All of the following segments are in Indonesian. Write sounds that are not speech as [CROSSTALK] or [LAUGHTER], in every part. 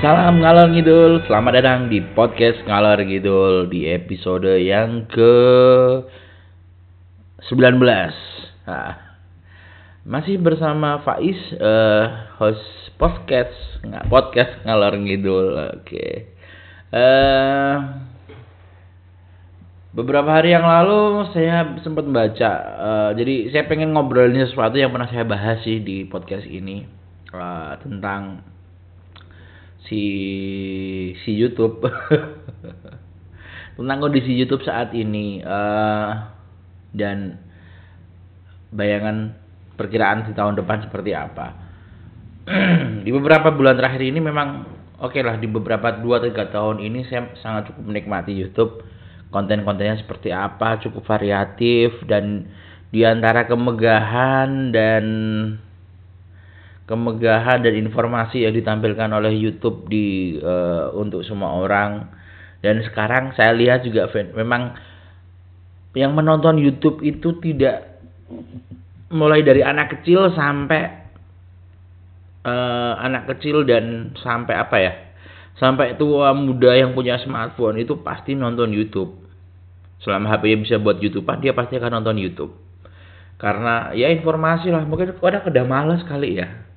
Salam ngalor ngidul, selamat datang di podcast ngalor ngidul di episode yang ke 19. Nah, masih bersama Faiz, eh, host podcast nggak podcast ngalor ngidul. Oke. Eh, beberapa hari yang lalu saya sempat baca, eh, jadi saya pengen ngobrolin sesuatu yang pernah saya bahas sih di podcast ini eh, tentang si si YouTube [LAUGHS] tentang kondisi YouTube saat ini uh, dan bayangan perkiraan di tahun depan seperti apa. [CLEARS THROAT] di beberapa bulan terakhir ini memang oke okay lah di beberapa 2-3 tahun ini saya sangat cukup menikmati YouTube. Konten-kontennya seperti apa, cukup variatif dan di antara kemegahan dan kemegahan dan informasi yang ditampilkan oleh YouTube di uh, untuk semua orang. Dan sekarang saya lihat juga memang yang menonton YouTube itu tidak mulai dari anak kecil sampai uh, anak kecil dan sampai apa ya? Sampai tua muda yang punya smartphone itu pasti nonton YouTube. Selama HP-nya bisa buat YouTubean dia pasti akan nonton YouTube. Karena ya informasi lah mungkin kadang udah malas kali ya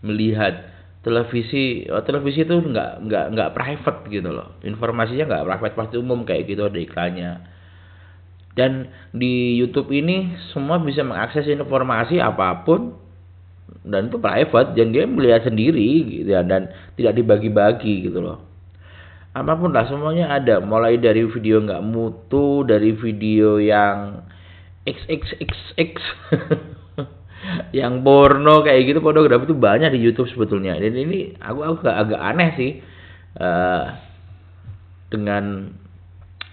melihat televisi oh, televisi itu nggak nggak nggak private gitu loh. Informasinya nggak private pasti umum kayak gitu ada iklannya. Dan di YouTube ini semua bisa mengakses informasi apa pun dan itu private dan dia melihat sendiri gitu ya dan tidak dibagi-bagi gitu loh. Apa pun lah semuanya ada. Mulai dari video nggak mutu dari video yang xxxx [LAUGHS] yang porno kayak gitu pornografi itu banyak di YouTube sebetulnya. Dan ini aku aku agak, agak aneh sih uh, dengan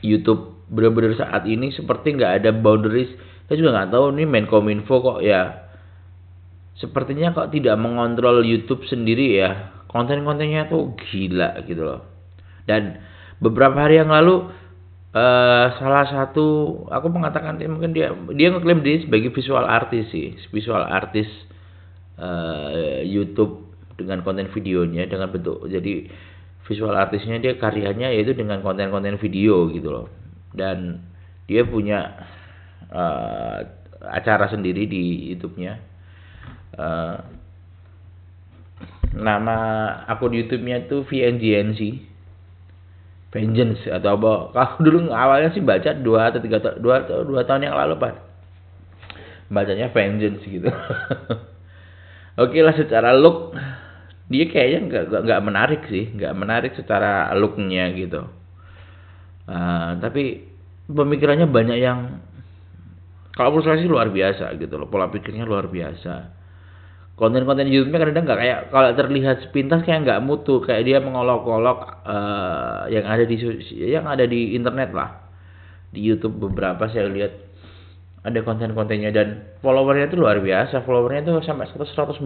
YouTube bener-bener saat ini seperti nggak ada boundaries. Saya juga nggak tahu nih Menkominfo kok ya sepertinya kok tidak mengontrol YouTube sendiri ya. Konten-kontennya tuh gila gitu loh. Dan beberapa hari yang lalu uh, salah satu aku mengatakan mungkin dia dia ngeklaim diri sebagai visual artist sih. Visual artist uh, YouTube dengan konten videonya dengan bentuk jadi visual artisnya dia karyanya yaitu dengan konten-konten video gitu loh. Dan dia punya uh, acara sendiri di YouTube-nya. Uh, nama akun YouTube-nya tuh VNGNC Vengeance atau apa? Kalau dulu awalnya sih baca dua atau tiga dua atau dua tahun yang lalu pak. Bacanya Vengeance gitu. [LAUGHS] Oke lah secara look dia kayaknya nggak nggak menarik sih, nggak menarik secara looknya gitu. Uh, tapi pemikirannya banyak yang kalau menurut saya sih luar biasa gitu loh, pola pikirnya luar biasa konten-konten YouTube-nya kadang-kadang nggak kayak kalau terlihat sepintas kayak nggak mutu kayak dia mengolok-olok uh, yang ada di yang ada di internet lah. Di YouTube beberapa saya lihat ada konten-kontennya dan followernya itu luar biasa. Followernya itu sampai 190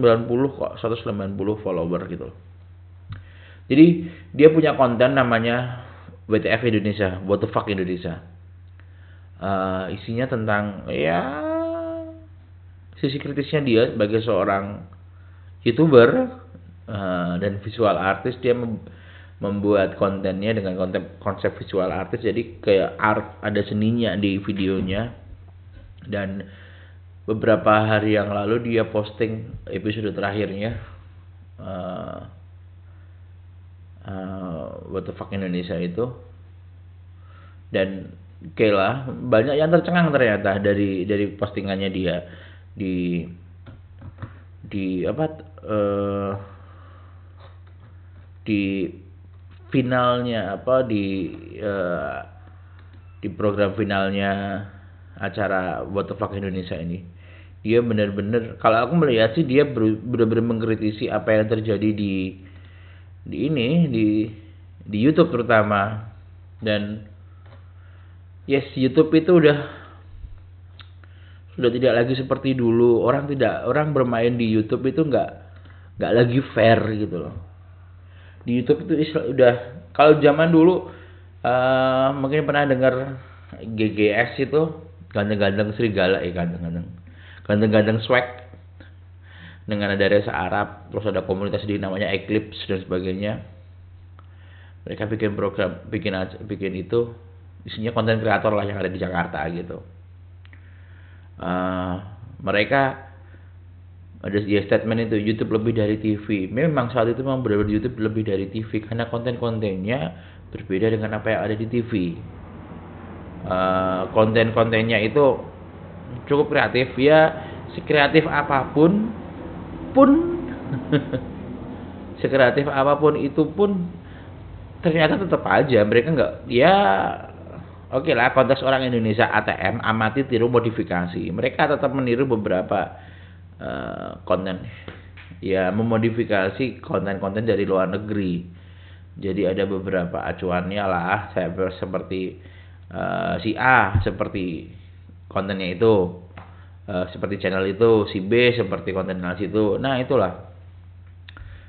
kok 190 follower gitu jadi dia punya konten namanya WTF Indonesia What the fuck Indonesia. Uh, isinya tentang ya sisi kritisnya dia sebagai seorang youtuber uh, dan visual artist dia mem membuat kontennya dengan konsep konsep visual artist. Jadi kayak art ada seninya di videonya. Dan beberapa hari yang lalu dia posting episode terakhirnya uh, uh, what the fuck Indonesia itu. Dan lah banyak yang tercengang ternyata dari dari postingannya dia di di apa uh, di finalnya apa di uh, di program finalnya acara What the Fuck Indonesia ini. Dia benar-benar kalau aku melihat sih dia benar-benar mengkritisi apa yang terjadi di di ini di di YouTube terutama. Dan yes YouTube itu udah sudah tidak lagi seperti dulu. Orang tidak orang bermain di YouTube itu nggak nggak lagi fair gitu loh. Di YouTube itu udah kalau zaman dulu uh, mungkin pernah dengar GGS itu ganteng-ganteng serigala ya ganteng-ganteng ganteng-ganteng swag. Dengan ada rasa Arab terus ada komunitas di namanya Eclipse dan sebagainya. Mereka bikin program bikin bikin itu isinya konten kreator lah yang ada di Jakarta gitu uh, mereka ada ya statement itu YouTube lebih dari TV memang saat itu memang benar YouTube lebih dari TV karena konten-kontennya berbeda dengan apa yang ada di TV uh, konten-kontennya itu cukup kreatif. Ya sekreatif apa pun pun [LAUGHS] sekreatif apa pun itu pun ternyata tetap aja. Mereka nggak ya oke okay lah konteks orang Indonesia ATM amati tiru modifikasi. Mereka tetap meniru beberapa uh, konten. Ya memodifikasi konten-konten dari luar negeri. Jadi ada beberapa acuannya lah saya seperti uh, si A seperti kontennya itu. Uh, seperti channel itu si B seperti konten itu. Nah itulah.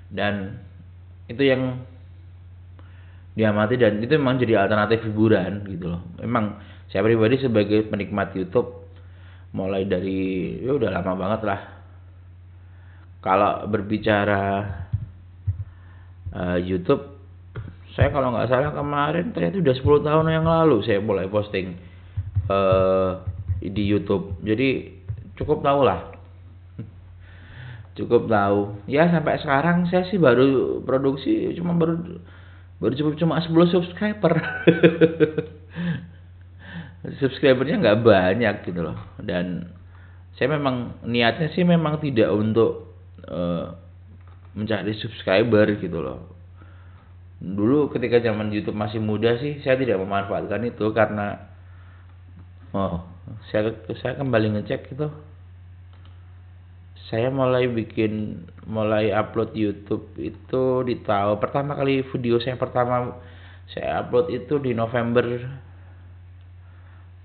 Dan itu yang diamati dan itu memang jadi alternatif hiburan gitu loh. Memang saya pribadi sebagai penikmat YouTube mulai dari ya udah lama banget lah. Kalau berbicara uh, YouTube saya kalau nggak salah kemarin ternyata udah 10 tahun yang lalu saya mulai posting uh, di YouTube. Jadi cukup tahu lah. [LAUGHS] cukup tahu. Ya sampai sekarang saya sih baru produksi cuma baru baru cukup cuma 10 subscriber. [LAUGHS] Subscribernya nggak banyak gitu loh. Dan saya memang niatnya sih memang tidak untuk uh, mencari subscriber gitu loh. Dulu ketika zaman YouTube masih muda sih saya tidak memanfaatkan itu karena oh saya saya kembali ngecek gitu saya mulai bikin mulai upload YouTube itu di tahun pertama kali video saya pertama saya upload itu di November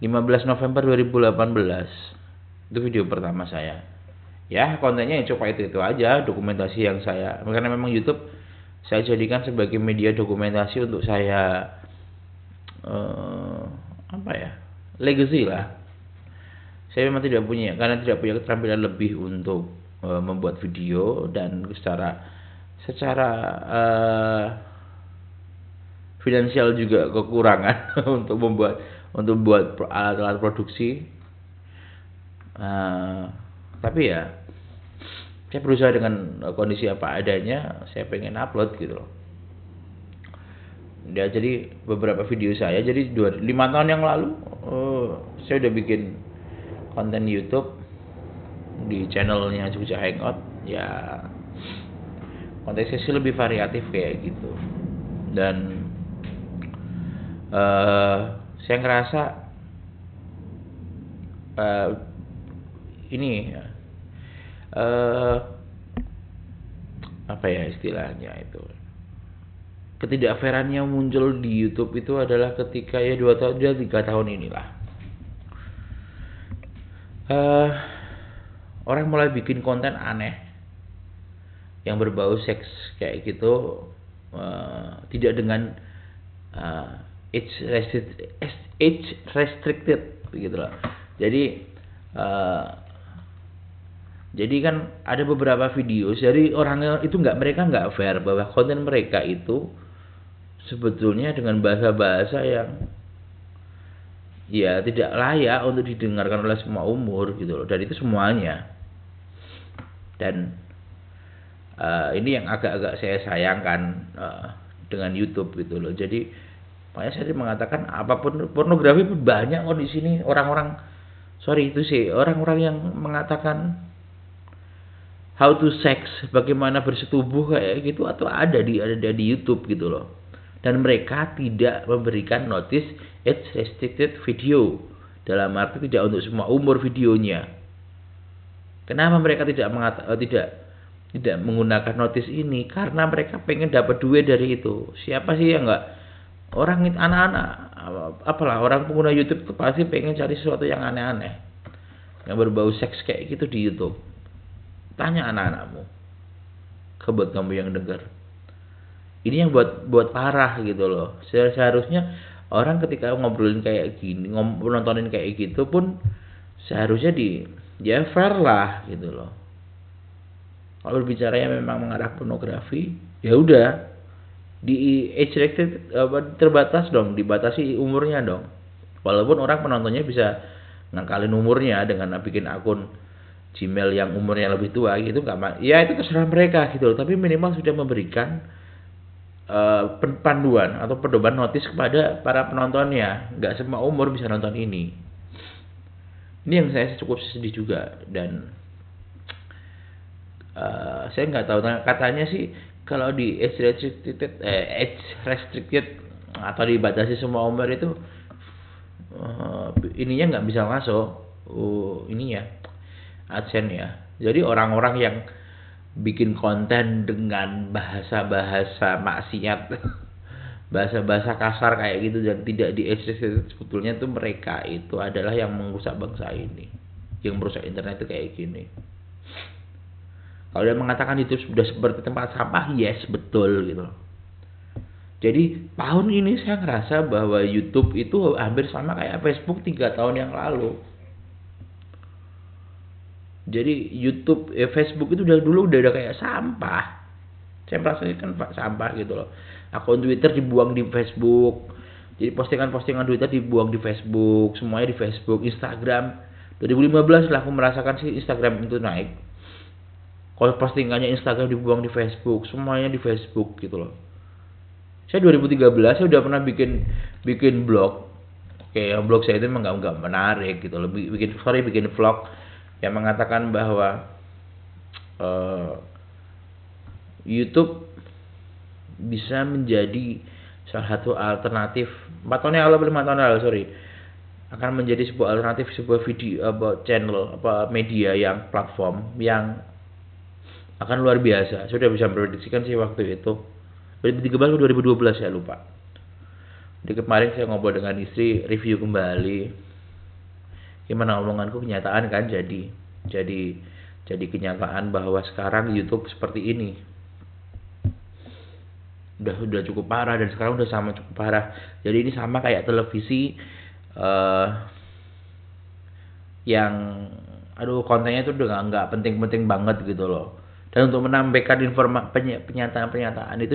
15 November 2018 itu video pertama saya. Ya kontennya yang coba itu itu aja dokumentasi yang saya karena memang YouTube saya jadikan sebagai media dokumentasi untuk saya uh, apa ya legacy lah saya memang tidak punya karena tidak punya keterampilan lebih untuk uh, membuat video dan secara secara uh, finansial juga kekurangan [LAUGHS] untuk membuat untuk buat alat-alat produksi. Uh, tapi ya saya berusaha dengan kondisi apa adanya saya pengen upload gitu loh. Ya jadi beberapa video saya jadi dua lima tahun yang lalu uh, saya udah bikin konten YouTube di channelnya Jogja Hangout ya konteksnya sih lebih variatif kayak gitu. Dan uh, saya ngerasa uh, ini uh, apa ya istilahnya itu? Ketidakfairannya muncul di YouTube itu adalah ketika ya dua tahun dia tiga tahun inilah uh, orang mulai bikin konten aneh yang berbau seks kayak gitu uh, tidak dengan uh, age restricted, age restricted begitu loh. Jadi uh, jadi kan ada beberapa video dari orang itu nggak mereka nggak fair bahwa konten mereka itu sebetulnya dengan bahasa-bahasa yang ya tidak layak untuk didengarkan oleh semua umur gitu loh. Dan itu semuanya. Dan uh, ini yang agak-agak saya sayangkan uh, dengan YouTube gitu loh. Jadi makanya saya mengatakan apa pun pornografi pun banyak kok di sini. Orang-orang sorry itu sih orang-orang yang mengatakan how to sex bagaimana bersetubuh kayak gitu atau ada di ada di YouTube gitu loh dan mereka tidak memberikan notice age restricted video. Dalam arti tidak untuk semua umur videonya. Kenapa mereka tidak mengata, uh, tidak tidak menggunakan notice ini? Karena mereka pengen dapat duit dari itu. Siapa sih yang enggak orang anak-anak. Apalah orang pengguna YouTube itu pasti pengen cari sesuatu yang aneh-aneh. Yang berbau seks kayak gitu di YouTube. Tanya anak-anakmu. Kebut kamu yang dengar ini yang buat buat parah gitu loh. Seharusnya orang ketika ngobrolin kayak gini nontonin kayak gitu pun seharusnya di ya fair lah gitu loh. Kalau berbicara yang memang mengarah pornografi ya udah. Di age restricted terbatas dong dibatasi umurnya dong. Walaupun orang penontonnya bisa ngakalin umurnya dengan bikin akun Gmail yang umurnya lebih tua gitu nggak ya itu terserah mereka gitu loh. Tapi minimal sudah memberikan uh, panduan atau pedoman notis kepada para penontonnya. Nggak semua umur bisa nonton ini. Ini yang saya cukup sedih juga dan uh, saya nggak tahu. Katanya sih kalau di age restricted eh, age restricted atau dibatasi semua umur itu uh, ininya nggak bisa masuk uh, ini ya adsense ya. Jadi orang-orang yang bikin konten dengan bahasa-bahasa maksiat. [LAUGHS] Bahasa-bahasa kasar kayak gitu dan tidak di sebetulnya tuh mereka itu adalah yang mengrusak bangsa ini. Yang merusak internet itu kayak gini. Kalau dia mengatakan itu sudah seperti tempat sampah yes betul gitu. Jadi tahun ini saya ngerasa bahwa YouTube itu hampir sama kayak Facebook tiga tahun yang lalu. Jadi YouTube, eh, Facebook itu udah dulu udah, udah kayak sampah. Saya merasa kan sampah gitu loh. Akun Twitter dibuang di Facebook. Jadi postingan-postingan Twitter dibuang di Facebook, semuanya di Facebook, Instagram. 2015 lah aku merasakan sih Instagram itu naik. Kalau postingannya Instagram dibuang di Facebook, semuanya di Facebook gitu loh saya 2013 saya udah pernah bikin bikin blog oke blog saya itu memang nggak menarik gitu lebih bikin sorry bikin vlog yang mengatakan bahwa uh, YouTube bisa menjadi salah satu alternatif. Empat tahun yang lalu lima tahun lalu sorry. Akan menjadi sebuah alternatif sebuah video about channel apa media yang platform yang akan luar biasa. Sudah bisa memprediksikan sih waktu itu. 2013 atau 2012 saya lupa. Di kemarin saya ngobrol dengan istri review kembali gimana omonganku? Kenyataan kan jadi jadi jadi kenyataan bahwa sekarang YouTube seperti ini. Udah udah cukup parah dan sekarang udah sama cukup parah. Jadi ini sama kayak televisi uh, yang aduh kontennya itu udah nggak penting-penting banget gitu loh. Dan untuk menampilkan informasi pernyataan-pernyataan itu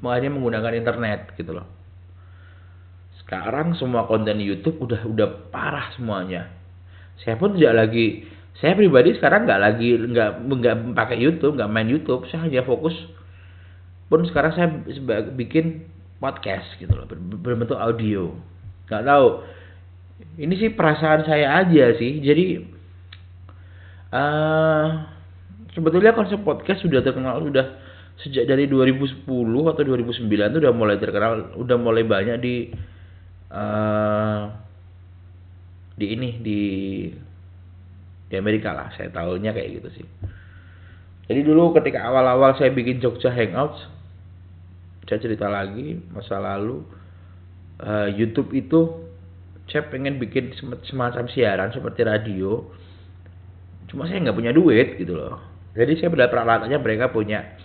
makanya menggunakan internet gitu loh. Sekarang semua konten YouTube udah udah parah semuanya saya pun tidak lagi saya pribadi sekarang nggak lagi nggak nggak pakai YouTube nggak main YouTube. Saya hanya fokus pun sekarang saya bikin podcast gitu loh berbentuk audio. Nggak tahu ini sih perasaan saya aja sih. Jadi uh, sebetulnya konsep podcast sudah terkenal sudah sejak dari 2010 atau 2009 itu udah mulai terkenal, udah mulai banyak di uh, di ini di di Amerika lah, saya tahunya kayak gitu sih. Jadi dulu ketika awal-awal saya bikin Jogja Hangouts, saya cerita lagi masa lalu uh, YouTube itu saya pengen bikin semacam siaran seperti radio, cuma saya nggak punya duit gitu loh jadi saya berdapat peralatannya mereka punya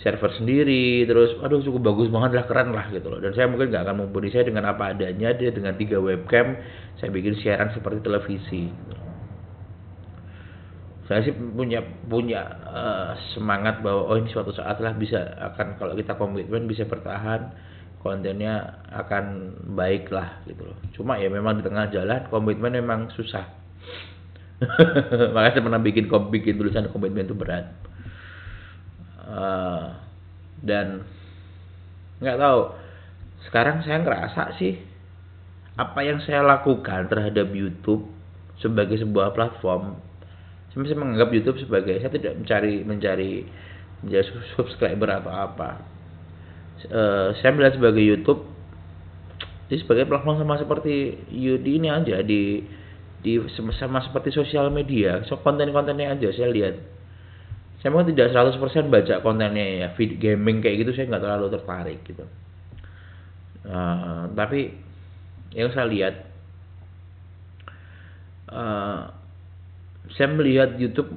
server sendiri terus aduh cukup bagus banget lah keren lah gitu loh. Dan saya mungkin nggak akan mumpuni saya dengan apa adanya dia dengan tiga webcam saya bikin siaran seperti televisi gitu. saya sih punya punya uh, semangat bahwa oh ini suatu saat lah bisa akan kalau kita komitmen bisa bertahan kontennya akan baik lah gitu loh. Cuma ya memang di tengah jalan komitmen memang susah. [LAUGHS] Makanya saya pernah bikin bikin tulisan komitmen itu berat uh, dan nggak tahu. Sekarang saya ngerasa sih apa yang saya lakukan terhadap YouTube sebagai sebuah platform saya masih menganggap YouTube sebagai saya tidak mencari mencari menjadi subscriber atau apa. Uh, saya melihat sebagai YouTube ini sebagai platform sama seperti di ini aja di di sama seperti sosial media so konten-kontennya aja saya lihat saya mau tidak 100% baca kontennya ya. Feed gaming kayak gitu saya nggak terlalu tertarik gitu. Uh, tapi yang saya lihat uh, saya melihat YouTube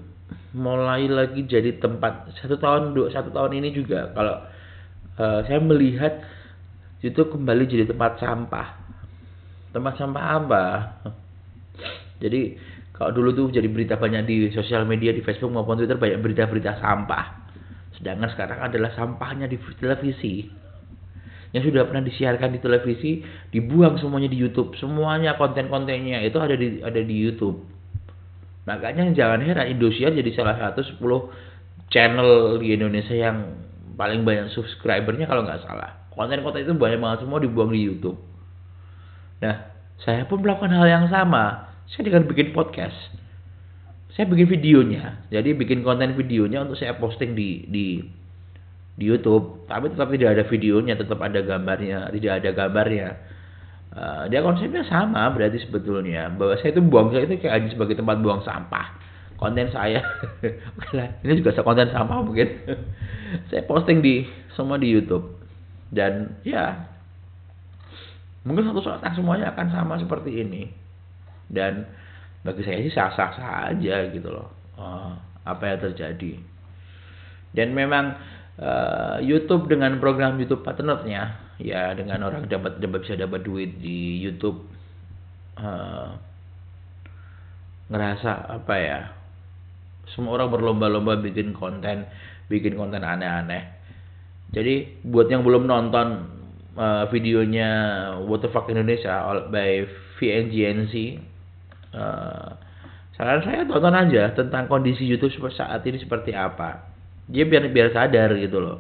mulai lagi jadi tempat satu tahun dua satu tahun ini juga kalau uh, saya melihat YouTube kembali jadi tempat sampah. Tempat sampah apa? Jadi kalau dulu tuh jadi berita banyak di sosial media di Facebook maupun Twitter banyak berita-berita sampah. Sedangkan sekarang adalah sampahnya di televisi. yang sudah pernah disiarkan di televisi dibuang semuanya di YouTube. Semuanya konten-kontennya itu ada di ada di YouTube. Makanya jangan heran Indosiar jadi salah satu 10 channel di Indonesia yang paling banyak subscribernya kalau nggak salah. Konten-konten itu banyak banget semua dibuang di YouTube. Nah saya pun melakukan hal yang sama saya dengan bikin podcast. Saya bikin videonya. Jadi bikin konten videonya untuk saya posting di di di YouTube. Tapi tetap tidak ada videonya tetap ada gambarnya tidak ada gambarnya. Uh, dia konsepnya sama berarti sebetulnya. Bahwa saya itu buang saya itu kayak sebagai tempat buang sampah. Konten saya. [LAUGHS] Ini juga konten sampah mungkin. [LAUGHS] Saya posting di semua di YouTube. Dan ya mungkin satu saat semuanya akan sama seperti ini dan bagi saya sih sah-sah saja gitu loh uh, apa yang terjadi. Dan memang uh, YouTube dengan program YouTube partnernya ya dengan orang dapat dapat bisa dapat duit di YouTube uh, ngerasa apa ya semua orang berlomba-lomba bikin konten bikin konten aneh-aneh. Jadi buat yang belum nonton uh, videonya What the Fuck Indonesia by VNGNC uh, saran saya tonton aja tentang kondisi YouTube saat ini seperti apa. Dia biar biar sadar gitu loh.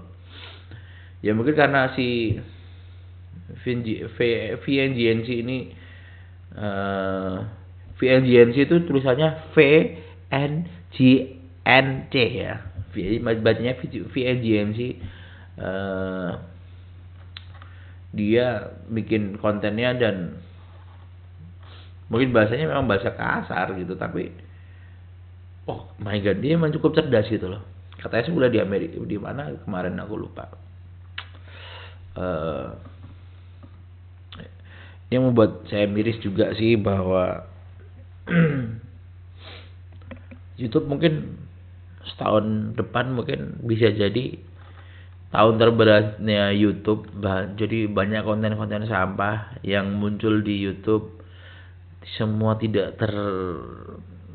Ya mungkin karena si VNGNC ini uh, eh, VNGNC itu tulisannya V N G N C ya. Bacanya VNGNC uh, eh, dia bikin kontennya dan mungkin bahasanya memang bahasa kasar gitu tapi oh my god dia memang cukup cerdas gitu loh. Katanya sih udah di Amerika di mana kemarin aku lupa. Uh, yang membuat saya miris juga sih bahwa [CLEARS THROAT] YouTube mungkin setahun depan mungkin bisa jadi tahun terberatnya YouTube jadi banyak konten-konten sampah yang muncul di YouTube semua tidak ter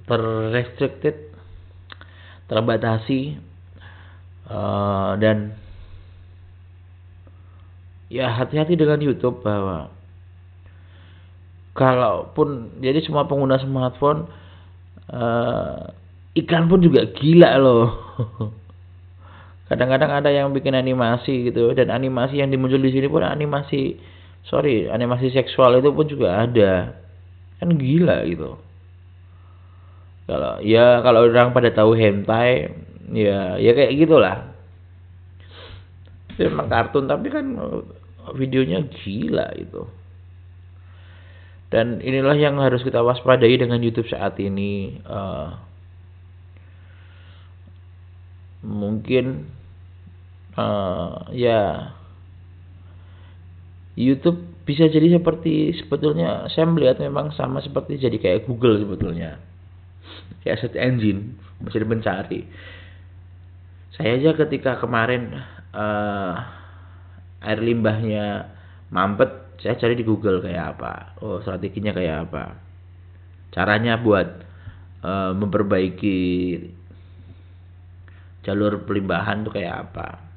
terrestricted terbatasi uh, dan ya hati-hati dengan YouTube bahwa kalaupun jadi semua pengguna smartphone uh, iklan pun juga gila loh. [LAUGHS] Kadang-kadang ada yang bikin animasi gitu dan animasi yang dimuncul di sini pun animasi sorry animasi seksual itu pun juga ada kan gila gitu. Kalau ya kalau orang pada tahu hentai ya ya kayak gitulah. Itu memang kartun tapi kan videonya gila itu dan inilah yang harus kita waspadai dengan YouTube saat ini uh, mungkin uh, ya YouTube bisa jadi seperti sebetulnya saya melihat memang sama seperti jadi kayak Google sebetulnya. Kayak search engine bisa mencari. Saya aja ketika kemarin uh, air limbahnya mampet saya cari di Google kayak apa. Oh strateginya kayak apa. Caranya buat uh, memperbaiki jalur pelimbahan tuh kayak apa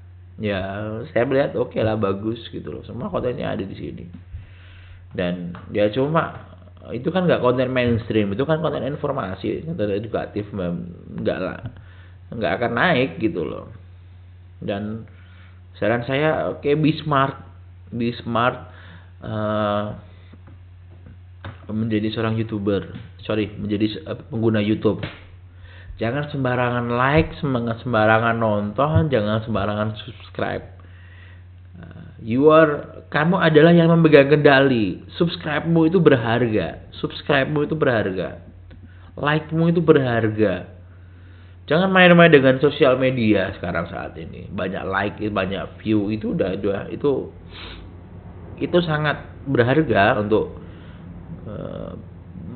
ya saya melihat oke okay lah bagus gitu loh. Semua kontennya ada di sini. Dan ya cuma itu kan nggak konten mainstream itu kan konten informasi konten edukatif nggak lah nggak akan naik gitu loh. Dan saran saya oke okay, be smart be smart uh, menjadi seorang youtuber. Sorry menjadi pengguna YouTube Jangan sembarangan like, sembarangan nonton, jangan sembarangan subscribe. Uh, you are, kamu adalah yang memegang kendali. Subscribe-mu itu berharga. Subscribe-mu itu berharga. Like-mu itu berharga. Jangan main-main dengan sosial media sekarang saat ini. Banyak like, banyak view itu udah, udah itu itu sangat berharga untuk uh,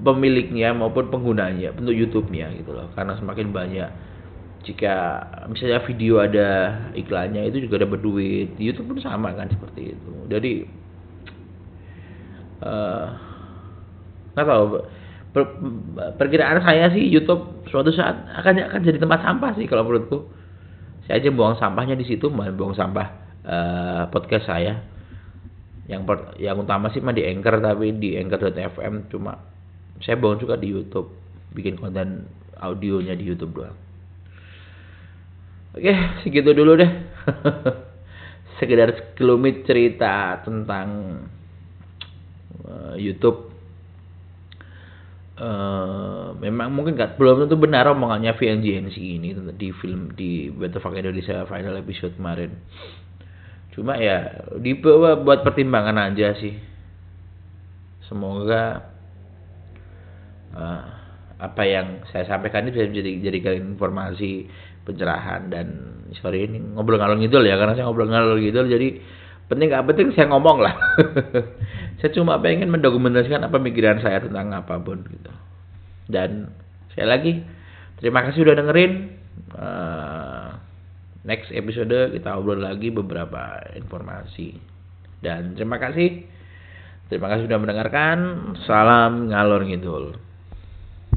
pemiliknya maupun penggunanya untuk YouTube-nya gitu loh. Karena semakin banyak jika misalnya video ada iklannya itu juga dapat duit. YouTube pun sama kan seperti itu. Jadi uh, nggak tahu. Per, perkiraan saya sih YouTube suatu saat akan akan jadi tempat sampah sih kalau menurutku. Saya aja buang sampahnya di situ buang sampah uh, podcast saya. Yang per, yang utama sih mah di Anchor tapi di Anchor.fm cuma saya bangun juga di YouTube bikin konten audionya di YouTube doang. Oke segitu dulu deh. [LAUGHS] Sekedar sekelumit cerita tentang uh, YouTube. Uh, memang mungkin gak, belum tentu benar omongannya VNGNC ini di film di Fuck Indonesia final episode kemarin. Cuma ya dibawa buat pertimbangan aja sih. Semoga uh, apa yang saya sampaikan ini bisa menjadi jadikan informasi pencerahan dan sorry ini ngobrol ngalor ngidul ya karena saya ngobrol ngalor ngidul jadi penting gak penting saya ngomong lah [LAUGHS] saya cuma pengen mendokumentasikan apa pikiran saya tentang apa pun gitu dan saya lagi terima kasih udah dengerin uh, next episode kita obrol lagi beberapa informasi. Dan terima kasih. Terima kasih sudah mendengarkan. Salam ngalor ngidul.